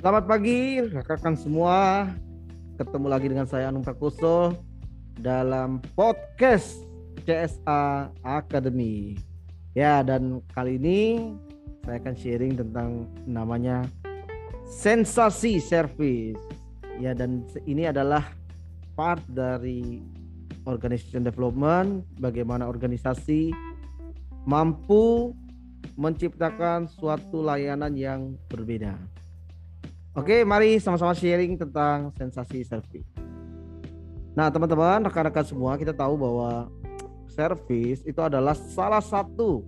Selamat pagi rekan-rekan semua. Ketemu lagi dengan saya Anung Prakoso dalam podcast CSA Academy. Ya, dan kali ini saya akan sharing tentang namanya sensasi service. Ya, dan ini adalah part dari organization development, bagaimana organisasi mampu menciptakan suatu layanan yang berbeda. Oke, mari sama-sama sharing tentang sensasi service. Nah, teman-teman, rekan-rekan semua, kita tahu bahwa service itu adalah salah satu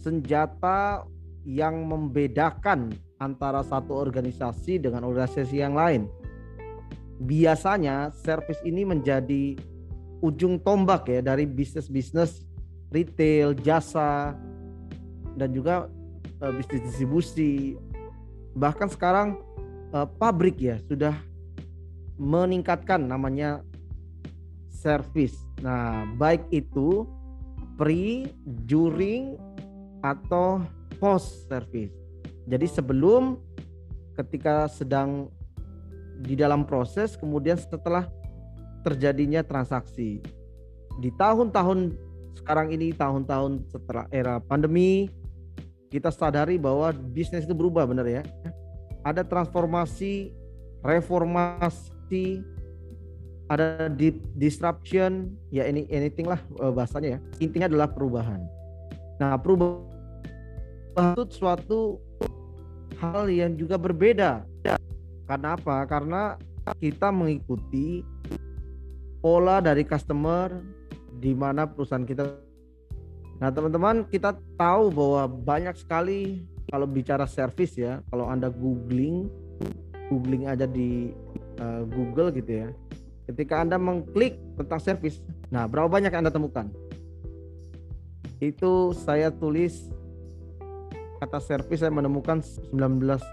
senjata yang membedakan antara satu organisasi dengan organisasi yang lain. Biasanya service ini menjadi ujung tombak ya dari bisnis-bisnis retail, jasa, dan juga uh, bisnis distribusi. Bahkan sekarang uh, pabrik ya sudah meningkatkan namanya service. Nah, baik itu pre, during atau post service. Jadi sebelum ketika sedang di dalam proses kemudian setelah terjadinya transaksi. Di tahun-tahun sekarang ini tahun-tahun setelah era pandemi kita sadari bahwa bisnis itu berubah benar ya ada transformasi, reformasi, ada di disruption, ya ini anything lah eh, bahasanya ya. Intinya adalah perubahan. Nah, perubahan itu suatu hal yang juga berbeda. Karena apa? Karena kita mengikuti pola dari customer di mana perusahaan kita. Nah, teman-teman, kita tahu bahwa banyak sekali kalau bicara service ya, kalau Anda googling, googling aja di uh, Google gitu ya. Ketika Anda mengklik tentang service, nah berapa banyak yang Anda temukan? Itu saya tulis kata service saya menemukan 19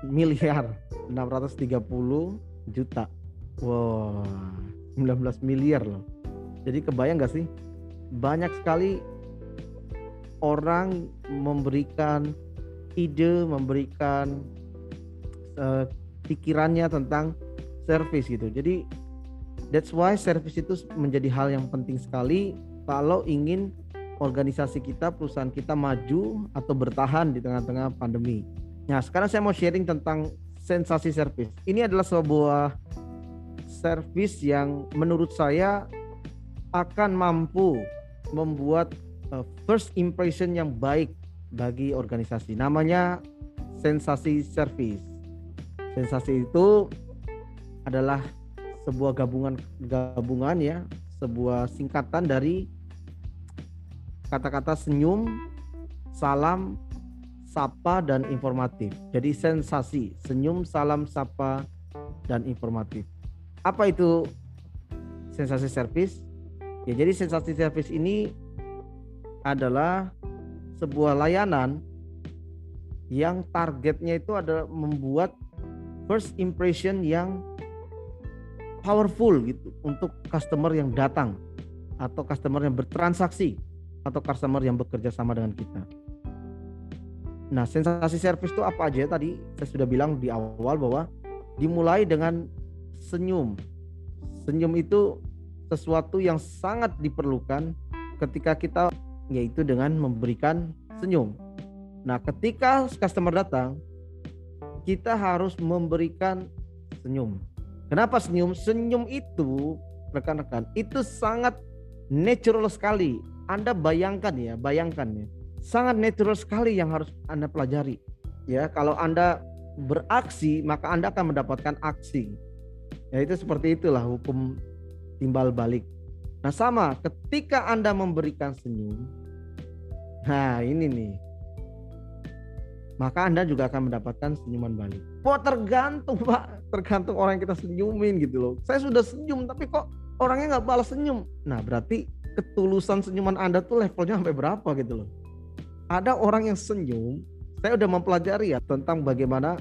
miliar 630 juta. Wow, 19 miliar loh. Jadi kebayang gak sih? Banyak sekali orang memberikan ide, memberikan uh, pikirannya tentang service gitu. Jadi that's why service itu menjadi hal yang penting sekali kalau ingin organisasi kita, perusahaan kita maju atau bertahan di tengah-tengah pandemi. Nah, sekarang saya mau sharing tentang sensasi service. Ini adalah sebuah service yang menurut saya akan mampu membuat uh, first impression yang baik bagi organisasi. Namanya sensasi service. Sensasi itu adalah sebuah gabungan gabungan ya, sebuah singkatan dari kata-kata senyum, salam, sapa dan informatif. Jadi sensasi, senyum, salam, sapa dan informatif. Apa itu sensasi service? Ya jadi sensasi service ini adalah sebuah layanan yang targetnya itu adalah membuat first impression yang powerful gitu untuk customer yang datang atau customer yang bertransaksi atau customer yang bekerja sama dengan kita. Nah, sensasi service itu apa aja tadi saya sudah bilang di awal bahwa dimulai dengan senyum. Senyum itu sesuatu yang sangat diperlukan ketika kita yaitu dengan memberikan senyum. Nah, ketika customer datang, kita harus memberikan senyum. Kenapa senyum? Senyum itu, rekan-rekan, itu sangat natural sekali. Anda bayangkan ya, bayangkan ya. Sangat natural sekali yang harus Anda pelajari. Ya, kalau Anda beraksi, maka Anda akan mendapatkan aksi. Ya, itu seperti itulah hukum timbal balik. Nah, sama ketika Anda memberikan senyum, Nah ini nih. Maka Anda juga akan mendapatkan senyuman balik. Wah tergantung Pak. Tergantung orang yang kita senyumin gitu loh. Saya sudah senyum tapi kok orangnya nggak balas senyum. Nah berarti ketulusan senyuman Anda tuh levelnya sampai berapa gitu loh. Ada orang yang senyum. Saya udah mempelajari ya tentang bagaimana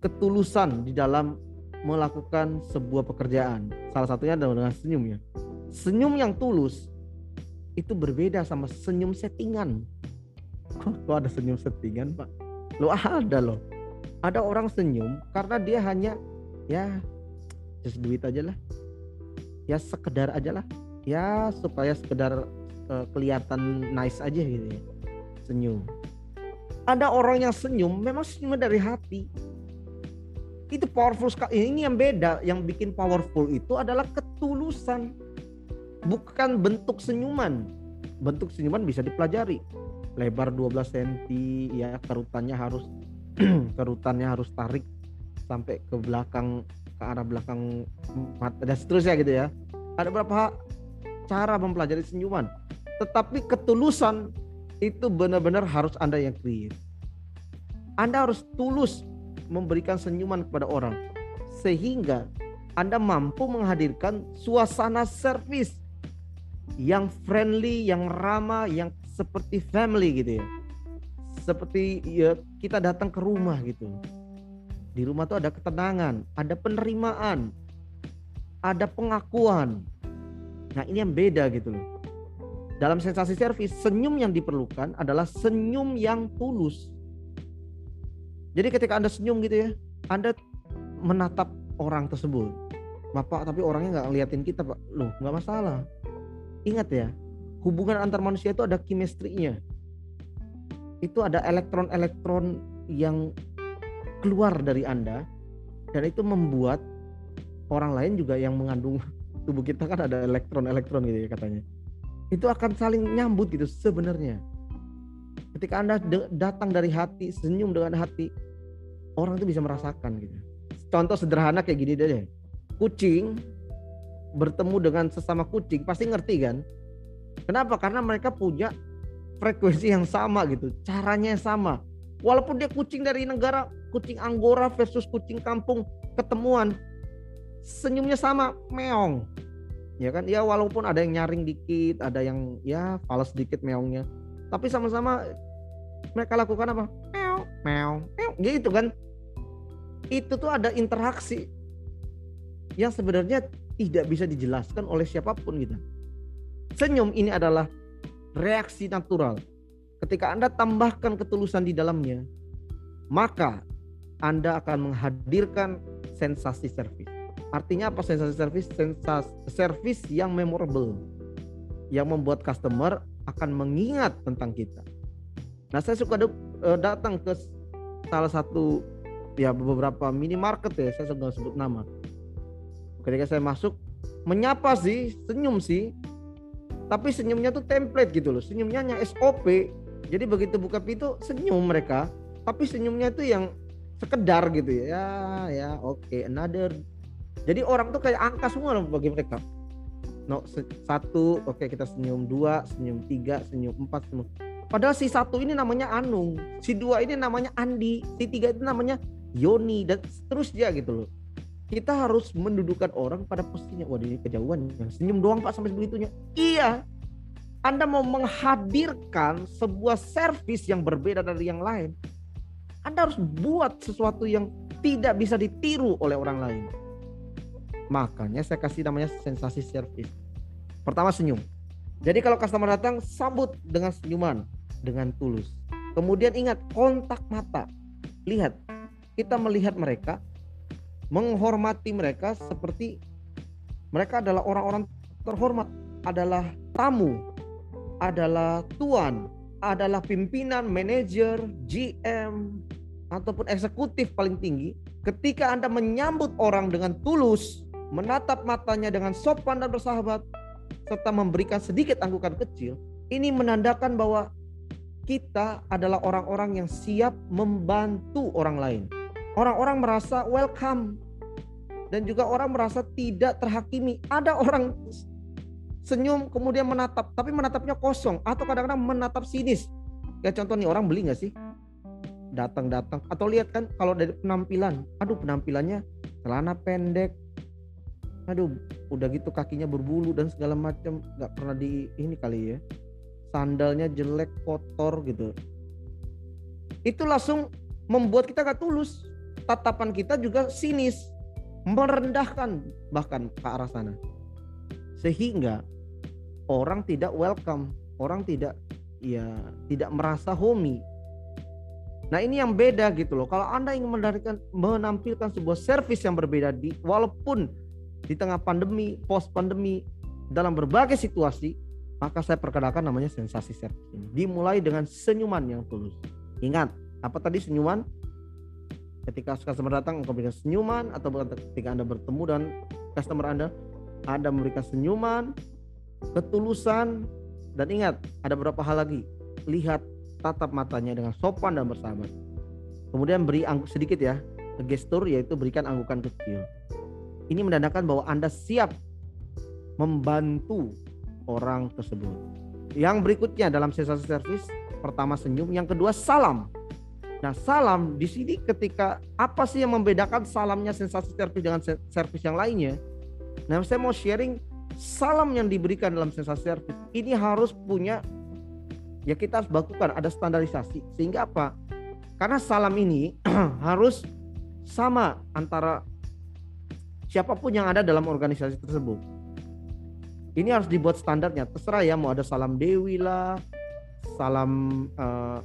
ketulusan di dalam melakukan sebuah pekerjaan. Salah satunya adalah dengan senyum ya. Senyum yang tulus itu berbeda sama senyum settingan. Kok, kok ada senyum settingan, Pak? Lo ada loh. Ada orang senyum karena dia hanya ya just duit aja lah. Ya sekedar aja lah. Ya supaya sekedar uh, kelihatan nice aja gitu ya. Senyum. Ada orang yang senyum memang senyum dari hati. Itu powerful sekali. Ini yang beda, yang bikin powerful itu adalah ketulusan. Bukan bentuk senyuman. Bentuk senyuman bisa dipelajari. Lebar 12 cm ya kerutannya harus kerutannya harus tarik sampai ke belakang ke arah belakang mata dan seterusnya gitu ya. Ada beberapa cara mempelajari senyuman? Tetapi ketulusan itu benar-benar harus anda yang create. Anda harus tulus memberikan senyuman kepada orang sehingga anda mampu menghadirkan suasana servis yang friendly, yang ramah, yang seperti family gitu ya. Seperti ya kita datang ke rumah gitu. Di rumah tuh ada ketenangan, ada penerimaan, ada pengakuan. Nah, ini yang beda gitu loh. Dalam sensasi servis, senyum yang diperlukan adalah senyum yang tulus. Jadi ketika Anda senyum gitu ya, Anda menatap orang tersebut. Bapak, tapi orangnya nggak ngeliatin kita, Pak. Loh, nggak masalah. Ingat ya, hubungan antar manusia itu ada chemistry-nya. Itu ada elektron-elektron yang keluar dari Anda dan itu membuat orang lain juga yang mengandung tubuh kita kan ada elektron-elektron gitu ya katanya. Itu akan saling nyambut gitu sebenarnya. Ketika Anda datang dari hati, senyum dengan hati, orang itu bisa merasakan gitu. Contoh sederhana kayak gini deh. Kucing bertemu dengan sesama kucing pasti ngerti kan Kenapa? Karena mereka punya frekuensi yang sama gitu, caranya yang sama. Walaupun dia kucing dari negara kucing Anggora versus kucing kampung ketemuan, senyumnya sama, meong. Ya kan? Ya walaupun ada yang nyaring dikit, ada yang ya falas dikit meongnya. Tapi sama-sama mereka lakukan apa? Meong, meong, meong. Gitu kan? Itu tuh ada interaksi yang sebenarnya tidak bisa dijelaskan oleh siapa pun gitu. Senyum ini adalah reaksi natural. Ketika Anda tambahkan ketulusan di dalamnya, maka Anda akan menghadirkan sensasi servis. Artinya apa sensasi servis? Sensasi servis yang memorable. Yang membuat customer akan mengingat tentang kita. Nah, saya suka eh, datang ke salah satu ya beberapa minimarket ya, saya sudah sebut nama. Ketika saya masuk, menyapa sih, senyum sih, tapi senyumnya tuh template gitu loh. Senyumnya hanya SOP jadi begitu buka pintu senyum mereka. Tapi senyumnya itu yang sekedar gitu ya. Ya, ya oke okay, another. Jadi orang tuh kayak angka semua loh bagi mereka. No satu oke okay, kita senyum dua senyum tiga senyum empat senyum. Padahal si satu ini namanya Anung si dua ini namanya Andi si tiga itu namanya Yoni dan seterusnya gitu loh kita harus mendudukan orang pada posisinya. Wah ini kejauhan, senyum doang pak sampai sebegitunya. Iya, Anda mau menghadirkan sebuah servis yang berbeda dari yang lain. Anda harus buat sesuatu yang tidak bisa ditiru oleh orang lain. Makanya saya kasih namanya sensasi servis. Pertama senyum. Jadi kalau customer datang sambut dengan senyuman, dengan tulus. Kemudian ingat kontak mata. Lihat, kita melihat mereka menghormati mereka seperti mereka adalah orang-orang terhormat, adalah tamu, adalah tuan, adalah pimpinan, manajer, GM, ataupun eksekutif paling tinggi. Ketika Anda menyambut orang dengan tulus, menatap matanya dengan sopan dan bersahabat, serta memberikan sedikit anggukan kecil, ini menandakan bahwa kita adalah orang-orang yang siap membantu orang lain Orang-orang merasa welcome. Dan juga orang merasa tidak terhakimi. Ada orang senyum kemudian menatap, tapi menatapnya kosong. Atau kadang-kadang menatap sinis. Ya contoh nih orang beli nggak sih? Datang-datang. Atau lihat kan kalau dari penampilan, aduh penampilannya celana pendek, aduh udah gitu kakinya berbulu dan segala macam. Nggak pernah di ini kali ya. Sandalnya jelek kotor gitu. Itu langsung membuat kita gak tulus tatapan kita juga sinis, merendahkan bahkan ke arah sana. Sehingga orang tidak welcome, orang tidak ya tidak merasa homey. Nah ini yang beda gitu loh. Kalau anda ingin menampilkan sebuah servis yang berbeda di walaupun di tengah pandemi, post pandemi, dalam berbagai situasi, maka saya perkenalkan namanya sensasi servis ini. Dimulai dengan senyuman yang tulus. Ingat, apa tadi senyuman? Ketika customer datang, engkau berikan senyuman atau ketika Anda bertemu dengan customer Anda, Anda memberikan senyuman, ketulusan, dan ingat, ada beberapa hal lagi. Lihat tatap matanya dengan sopan dan bersahabat. Kemudian beri sedikit ya, gestur yaitu berikan anggukan kecil. Ini menandakan bahwa Anda siap membantu orang tersebut. Yang berikutnya dalam sensasi servis, pertama senyum, yang kedua salam. Nah, salam di sini ketika apa sih yang membedakan salamnya sensasi servis dengan servis yang lainnya? Nah, saya mau sharing salam yang diberikan dalam sensasi servis ini harus punya ya kita harus bakukan ada standarisasi sehingga apa? Karena salam ini harus sama antara siapa pun yang ada dalam organisasi tersebut. Ini harus dibuat standarnya. Terserah ya mau ada salam dewi lah, salam uh,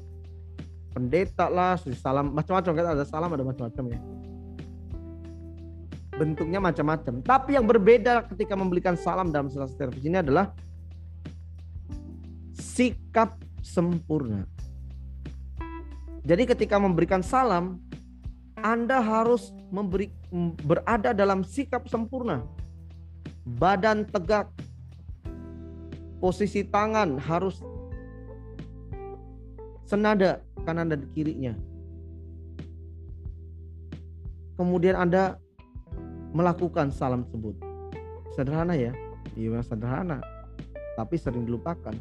pendeta lah, salam macam-macam kan ada salam ada macam-macam ya. Bentuknya macam-macam. Tapi yang berbeda ketika memberikan salam dalam salah servis ini adalah sikap sempurna. Jadi ketika memberikan salam, Anda harus memberi berada dalam sikap sempurna. Badan tegak. Posisi tangan harus senada kanan dan kirinya. Kemudian Anda melakukan salam tersebut. Sederhana ya? Iya sederhana. Tapi sering dilupakan.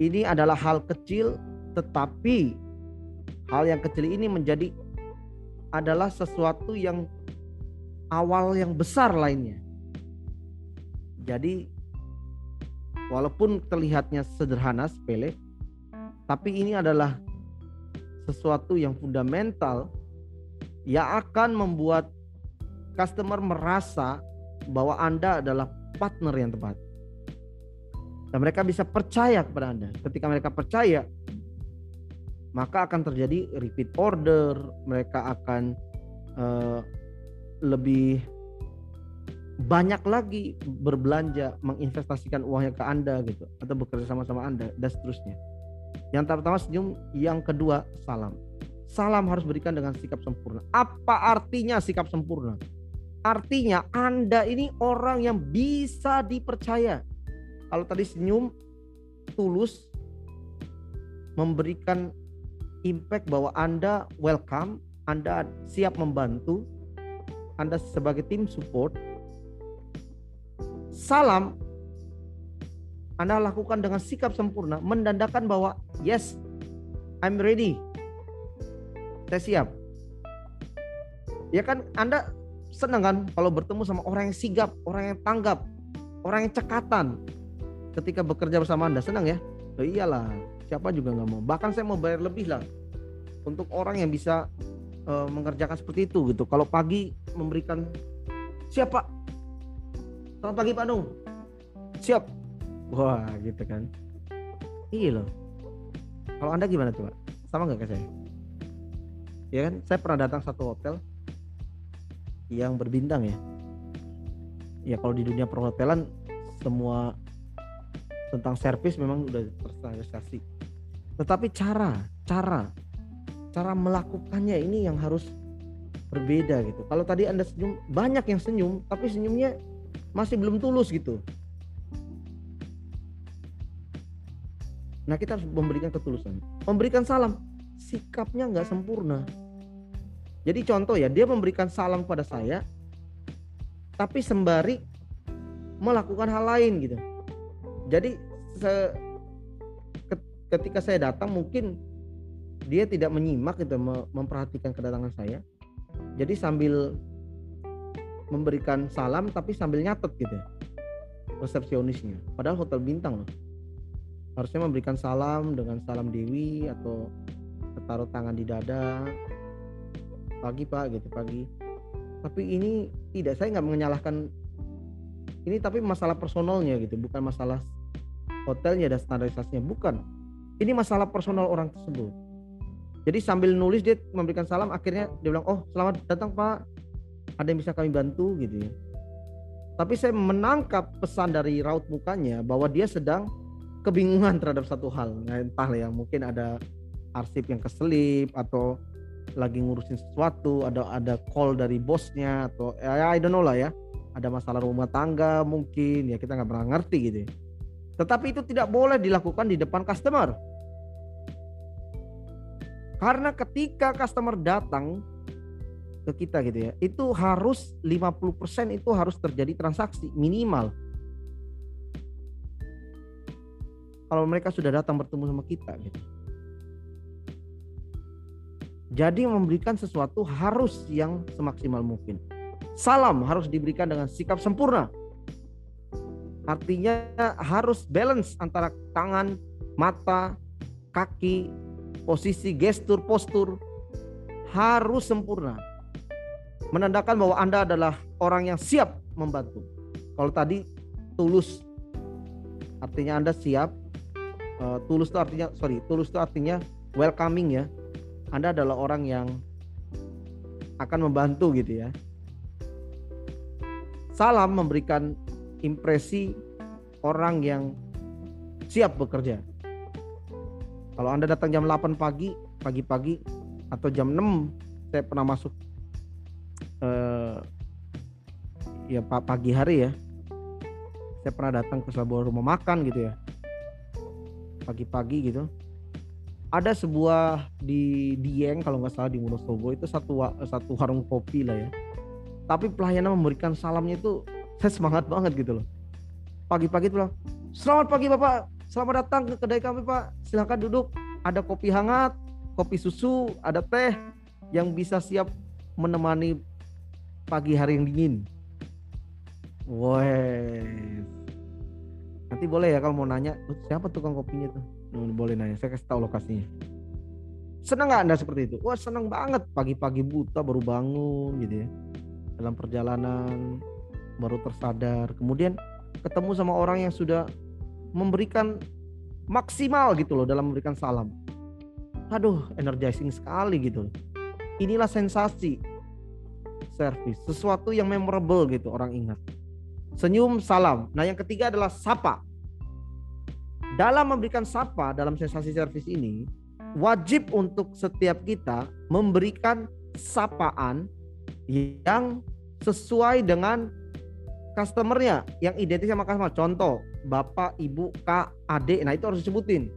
Ini adalah hal kecil tetapi hal yang kecil ini menjadi adalah sesuatu yang awal yang besar lainnya. Jadi walaupun terlihatnya sederhana sepele tapi ini adalah sesuatu yang fundamental yang akan membuat customer merasa bahwa Anda adalah partner yang tepat dan mereka bisa percaya kepada Anda. Ketika mereka percaya, maka akan terjadi repeat order, mereka akan uh, lebih banyak lagi berbelanja, menginvestasikan uangnya ke Anda gitu, atau bekerja sama sama Anda dan seterusnya. Yang pertama senyum, yang kedua salam. Salam harus berikan dengan sikap sempurna. Apa artinya sikap sempurna? Artinya Anda ini orang yang bisa dipercaya kalau tadi senyum tulus memberikan impact bahwa Anda welcome, Anda siap membantu, Anda sebagai tim support. Salam Anda lakukan dengan sikap sempurna, mendandakan bahwa yes, I'm ready. Saya siap. Ya kan Anda senang kan kalau bertemu sama orang yang sigap, orang yang tanggap, orang yang cekatan, ketika bekerja bersama Anda senang ya? Oh, iyalah, siapa juga nggak mau. Bahkan saya mau bayar lebih lah untuk orang yang bisa uh, mengerjakan seperti itu gitu. Kalau pagi memberikan siapa? Selamat pagi Pak Nung. Siap. Wah, gitu kan. Iya loh. Kalau Anda gimana tuh, Pak? Sama nggak kayak saya? Ya kan, saya pernah datang satu hotel yang berbintang ya. Ya kalau di dunia perhotelan semua tentang servis memang udah terstandarisasi tetapi cara cara cara melakukannya ini yang harus berbeda gitu kalau tadi anda senyum banyak yang senyum tapi senyumnya masih belum tulus gitu. Nah kita harus memberikan ketulusan. Memberikan salam. Sikapnya nggak sempurna. Jadi contoh ya dia memberikan salam pada saya tapi sembari melakukan hal lain gitu. Jadi se, ketika saya datang mungkin dia tidak menyimak gitu memperhatikan kedatangan saya. Jadi sambil memberikan salam tapi sambil nyatet gitu ya, resepsionisnya. Padahal hotel bintang loh. Harusnya memberikan salam dengan salam dewi atau taruh tangan di dada. Pagi pak gitu pagi. Tapi ini tidak saya nggak menyalahkan ini tapi masalah personalnya gitu bukan masalah hotelnya dan standarisasinya bukan. Ini masalah personal orang tersebut. Jadi sambil nulis dia memberikan salam akhirnya dia bilang, "Oh, selamat datang Pak. Ada yang bisa kami bantu?" gitu ya. Tapi saya menangkap pesan dari raut mukanya bahwa dia sedang kebingungan terhadap satu hal. Nah, entah ya, mungkin ada arsip yang keselip atau lagi ngurusin sesuatu, ada ada call dari bosnya atau ya I don't know lah ya. Ada masalah rumah tangga mungkin ya kita nggak pernah ngerti gitu. Ya. Tetapi itu tidak boleh dilakukan di depan customer. Karena ketika customer datang ke kita gitu ya, itu harus 50% itu harus terjadi transaksi minimal. Kalau mereka sudah datang bertemu sama kita gitu. Jadi memberikan sesuatu harus yang semaksimal mungkin. Salam harus diberikan dengan sikap sempurna. Artinya harus balance antara tangan, mata, kaki, posisi gestur postur harus sempurna menandakan bahwa Anda adalah orang yang siap membantu. Kalau tadi tulus artinya Anda siap uh, tulus itu artinya sorry tulus itu artinya welcoming ya. Anda adalah orang yang akan membantu gitu ya. Salam memberikan impresi orang yang siap bekerja. Kalau Anda datang jam 8 pagi, pagi-pagi atau jam 6 saya pernah masuk eh, ya pagi hari ya. Saya pernah datang ke sebuah rumah makan gitu ya. Pagi-pagi gitu. Ada sebuah di Dieng kalau nggak salah di Wonosobo itu satu satu warung kopi lah ya. Tapi pelayanan memberikan salamnya itu saya semangat banget gitu loh. Pagi-pagi itu bilang, "Selamat pagi Bapak, Selamat datang ke kedai kami Pak. Silahkan duduk. Ada kopi hangat, kopi susu, ada teh yang bisa siap menemani pagi hari yang dingin. Woi. Nanti boleh ya kalau mau nanya, siapa tukang kopinya tuh? Boleh nanya, saya kasih tahu lokasinya. Senang nggak Anda seperti itu? Wah senang banget pagi-pagi buta baru bangun gitu ya. Dalam perjalanan baru tersadar. Kemudian ketemu sama orang yang sudah memberikan maksimal gitu loh dalam memberikan salam. Aduh, energizing sekali gitu. Inilah sensasi service, sesuatu yang memorable gitu orang ingat. Senyum, salam. Nah, yang ketiga adalah sapa. Dalam memberikan sapa dalam sensasi service ini, wajib untuk setiap kita memberikan sapaan yang sesuai dengan customernya yang identik sama customer. Contoh, bapak, ibu, kak, adik. Nah, itu harus disebutin.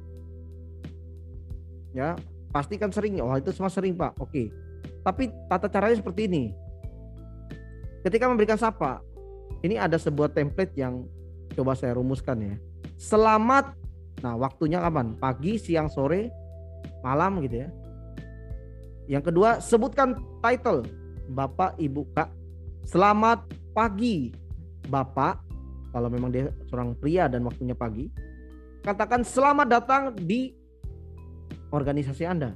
Ya, pasti kan sering. Oh, itu semua sering, Pak. Oke. Tapi tata caranya seperti ini. Ketika memberikan sapa, ini ada sebuah template yang coba saya rumuskan ya. Selamat. Nah, waktunya kapan? Pagi, siang, sore, malam gitu ya. Yang kedua, sebutkan title. Bapak, Ibu, Kak. Selamat pagi, Bapak kalau memang dia seorang pria dan waktunya pagi, katakan selamat datang di organisasi Anda.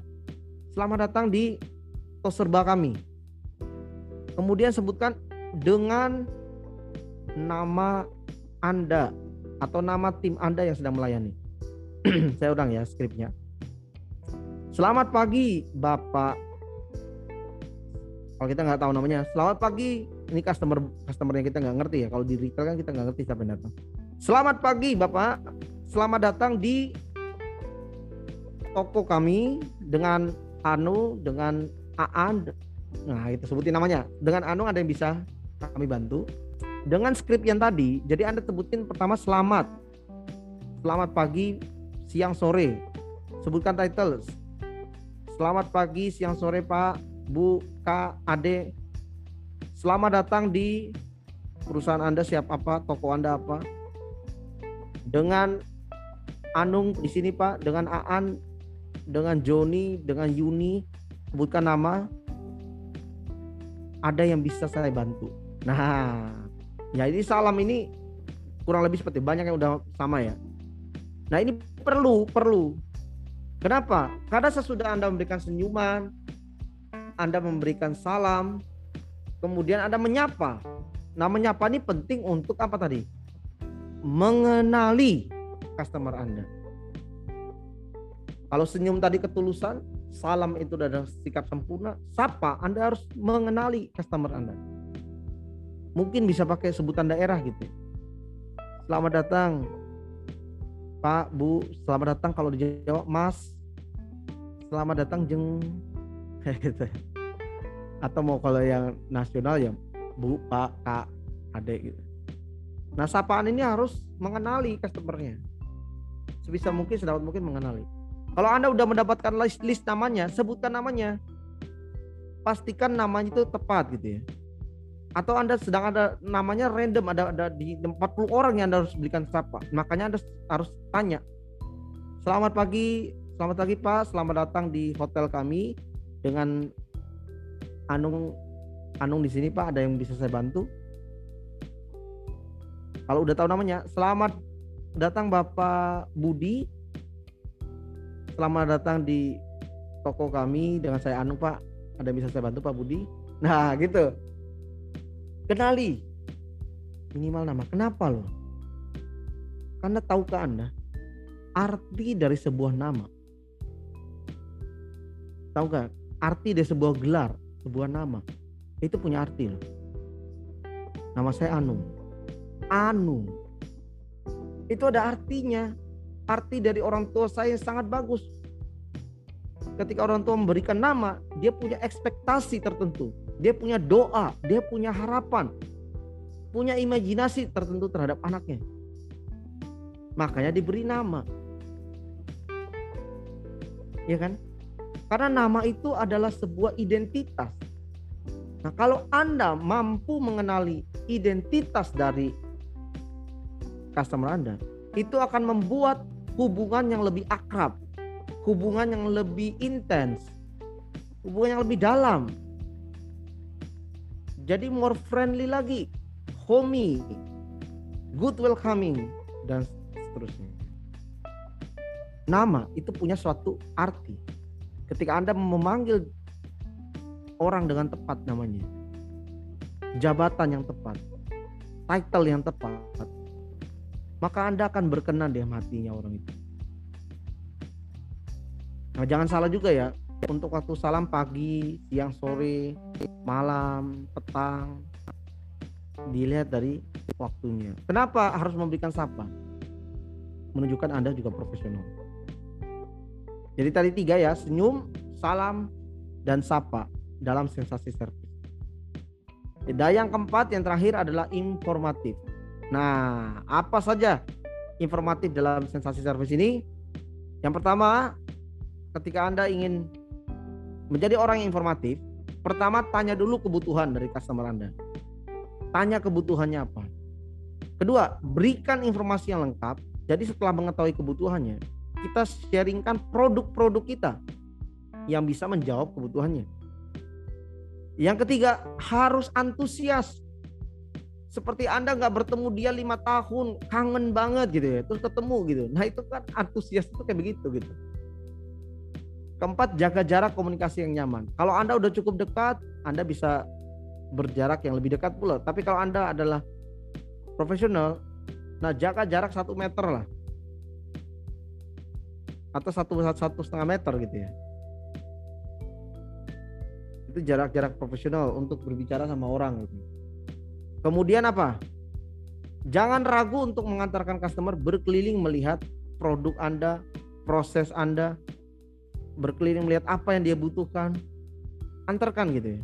Selamat datang di Toserba kami. Kemudian sebutkan dengan nama Anda atau nama tim Anda yang sedang melayani. Saya ulang ya skripnya. Selamat pagi Bapak. Kalau kita nggak tahu namanya, selamat pagi ini customer customer yang kita nggak ngerti ya. Kalau di retail kan kita nggak ngerti siapa yang datang. Selamat pagi Bapak. Selamat datang di toko kami dengan Anu, dengan Aan. Nah, itu sebutin namanya. Dengan Anu ada yang bisa kami bantu. Dengan skrip yang tadi, jadi Anda sebutin pertama selamat. Selamat pagi, siang, sore. Sebutkan title. Selamat pagi, siang, sore Pak, Bu, Kak, Ade, Selamat datang di perusahaan Anda siap apa, toko Anda apa. Dengan Anung di sini Pak, dengan Aan, dengan Joni, dengan Yuni, sebutkan nama. Ada yang bisa saya bantu. Nah, ya ini salam ini kurang lebih seperti banyak yang udah sama ya. Nah ini perlu, perlu. Kenapa? Karena sesudah Anda memberikan senyuman, Anda memberikan salam, Kemudian Anda menyapa. Nah, menyapa ini penting untuk apa tadi? Mengenali customer Anda. Kalau senyum tadi ketulusan, salam itu adalah sikap sempurna, sapa Anda harus mengenali customer Anda. Mungkin bisa pakai sebutan daerah gitu. Selamat datang Pak, Bu, selamat datang kalau di Jawa, Mas. Selamat datang jeng gitu. Atau mau kalau yang nasional ya Bu, Pak, Kak, Adek gitu. Nah, sapaan ini harus mengenali customernya. Sebisa mungkin, sedapat mungkin mengenali. Kalau Anda udah mendapatkan list, list namanya, sebutkan namanya. Pastikan namanya itu tepat gitu ya atau Anda sedang ada namanya random ada ada di 40 orang yang Anda harus belikan sapa. Makanya Anda harus tanya. Selamat pagi, selamat pagi Pak, selamat datang di hotel kami dengan Anung Anung di sini Pak, ada yang bisa saya bantu? Kalau udah tahu namanya, selamat datang Bapak Budi. Selamat datang di toko kami dengan saya Anung Pak. Ada yang bisa saya bantu Pak Budi? Nah, gitu Kenali minimal nama. Kenapa loh? Karena tahukah Anda arti dari sebuah nama? Tahukah arti dari sebuah gelar, sebuah nama? Itu punya arti loh. Nama saya Anu. Anu. Itu ada artinya. Arti dari orang tua saya yang sangat bagus. Ketika orang tua memberikan nama, dia punya ekspektasi tertentu dia punya doa, dia punya harapan, punya imajinasi tertentu terhadap anaknya. Makanya diberi nama. Ya kan? Karena nama itu adalah sebuah identitas. Nah, kalau Anda mampu mengenali identitas dari customer Anda, itu akan membuat hubungan yang lebih akrab, hubungan yang lebih intens, hubungan yang lebih dalam jadi more friendly lagi. Homey good welcoming. Dan seterusnya. Nama itu punya suatu arti. Ketika anda memanggil orang dengan tepat namanya. Jabatan yang tepat. Title yang tepat. Maka anda akan berkenan di hatinya orang itu. Nah jangan salah juga ya untuk waktu salam pagi, siang, sore, malam, petang dilihat dari waktunya. Kenapa harus memberikan sapa? Menunjukkan Anda juga profesional. Jadi tadi tiga ya, senyum, salam, dan sapa dalam sensasi servis. Dan yang keempat, yang terakhir adalah informatif. Nah, apa saja informatif dalam sensasi servis ini? Yang pertama, ketika Anda ingin menjadi orang yang informatif, pertama tanya dulu kebutuhan dari customer Anda. Tanya kebutuhannya apa. Kedua, berikan informasi yang lengkap. Jadi setelah mengetahui kebutuhannya, kita sharingkan produk-produk kita yang bisa menjawab kebutuhannya. Yang ketiga, harus antusias. Seperti Anda nggak bertemu dia lima tahun, kangen banget gitu ya, terus ketemu gitu. Nah itu kan antusias itu kayak begitu gitu. Keempat, jaga jarak komunikasi yang nyaman. Kalau Anda udah cukup dekat, Anda bisa berjarak yang lebih dekat pula. Tapi kalau Anda adalah profesional, nah jaga jarak satu meter lah. Atau satu satu setengah meter gitu ya. Itu jarak-jarak profesional untuk berbicara sama orang gitu. Kemudian apa? Jangan ragu untuk mengantarkan customer berkeliling melihat produk Anda, proses Anda, berkeliling melihat apa yang dia butuhkan antarkan gitu ya.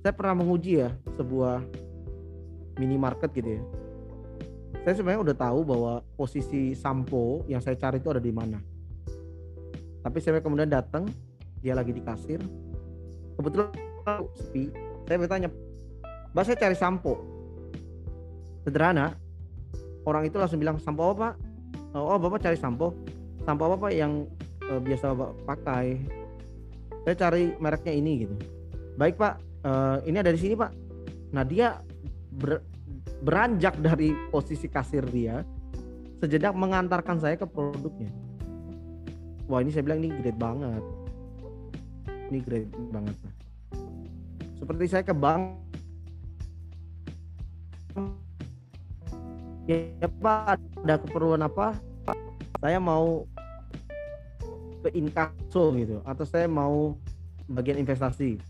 Saya pernah menguji ya sebuah minimarket gitu ya. Saya sebenarnya udah tahu bahwa posisi sampo yang saya cari itu ada di mana. Tapi saya kemudian datang dia lagi di kasir. Kebetulan sepi. Saya bertanya mbak saya cari sampo. Sederhana. Orang itu langsung bilang sampo apa pak? Oh bapak cari sampo. Sampo apa pak yang uh, biasa pakai. Saya cari mereknya ini gitu. Baik pak. Uh, ini ada di sini pak. Nah dia ber, beranjak dari posisi kasir dia sejenak mengantarkan saya ke produknya. Wah ini saya bilang ini great banget. Ini great banget seperti saya ke bank. Ya pak ada keperluan apa? Saya mau ke inkaso gitu atau saya mau bagian investasi.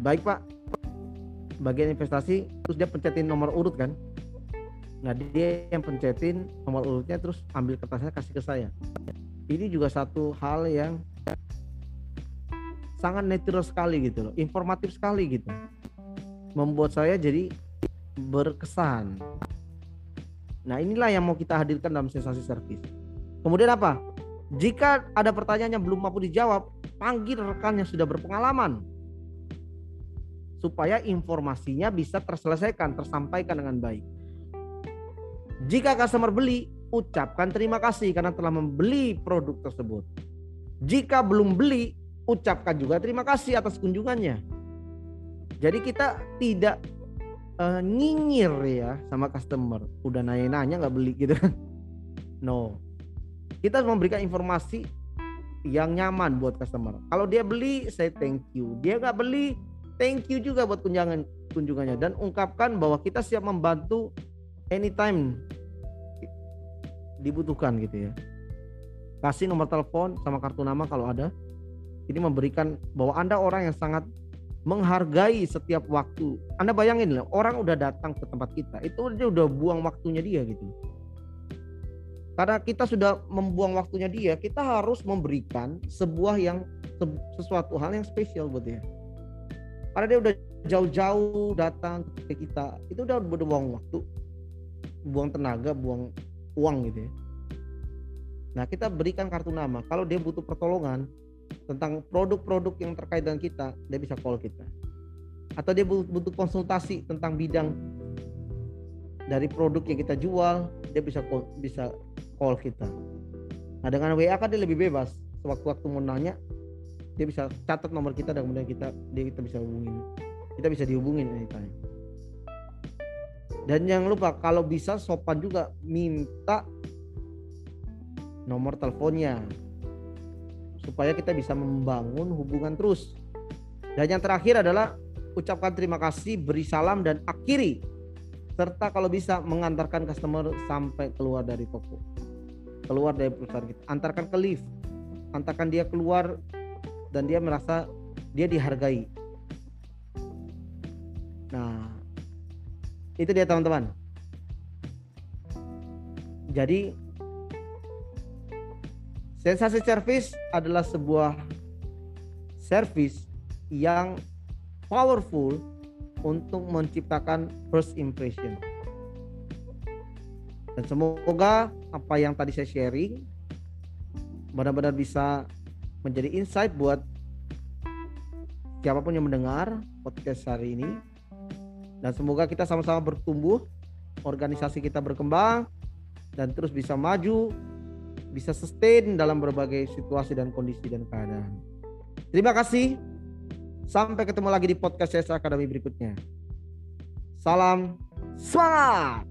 Baik pak. Bagian investasi terus dia pencetin nomor urut kan? Nah dia yang pencetin nomor urutnya terus ambil kertasnya kasih ke saya. Ini juga satu hal yang sangat natural sekali gitu loh informatif sekali gitu. Membuat saya jadi berkesan. Nah inilah yang mau kita hadirkan dalam sensasi servis. Kemudian apa jika ada pertanyaan yang belum mampu dijawab, panggil rekan yang sudah berpengalaman supaya informasinya bisa terselesaikan, tersampaikan dengan baik. Jika customer beli, ucapkan terima kasih karena telah membeli produk tersebut. Jika belum beli, ucapkan juga terima kasih atas kunjungannya. Jadi kita tidak uh, nyinyir ya sama customer. Udah nanya-nanya nggak beli gitu kan. No, kita harus memberikan informasi yang nyaman buat customer. Kalau dia beli, saya thank you. Dia nggak beli, thank you juga buat kunjungan kunjungannya dan ungkapkan bahwa kita siap membantu anytime dibutuhkan gitu ya. Kasih nomor telepon sama kartu nama kalau ada. Ini memberikan bahwa Anda orang yang sangat menghargai setiap waktu. Anda bayangin lah, orang udah datang ke tempat kita, itu dia udah buang waktunya dia gitu karena kita sudah membuang waktunya dia, kita harus memberikan sebuah yang sesuatu hal yang spesial buat dia. Karena dia udah jauh-jauh datang ke kita, itu udah buang waktu, buang tenaga, buang uang gitu ya. Nah kita berikan kartu nama. Kalau dia butuh pertolongan tentang produk-produk yang terkait dengan kita, dia bisa call kita. Atau dia butuh konsultasi tentang bidang dari produk yang kita jual, dia bisa bisa call kita. Nah dengan WA kan dia lebih bebas. Sewaktu-waktu mau nanya, dia bisa catat nomor kita dan kemudian kita dia kita bisa hubungin. Kita bisa dihubungin anytime. Dan jangan lupa kalau bisa sopan juga minta nomor teleponnya supaya kita bisa membangun hubungan terus. Dan yang terakhir adalah ucapkan terima kasih, beri salam dan akhiri serta kalau bisa mengantarkan customer sampai keluar dari toko keluar dari perusahaan kita. Antarkan ke lift. Antarkan dia keluar dan dia merasa dia dihargai. Nah itu dia teman-teman. Jadi sensasi service adalah sebuah service yang powerful untuk menciptakan first impression. Dan semoga apa yang tadi saya sharing benar-benar bisa menjadi insight buat siapa pun yang mendengar podcast hari ini. Dan semoga kita sama-sama bertumbuh organisasi kita berkembang dan terus bisa maju bisa sustain dalam berbagai situasi dan kondisi dan keadaan. Terima kasih. Sampai ketemu lagi di podcast saya Akademi berikutnya. Salam semangat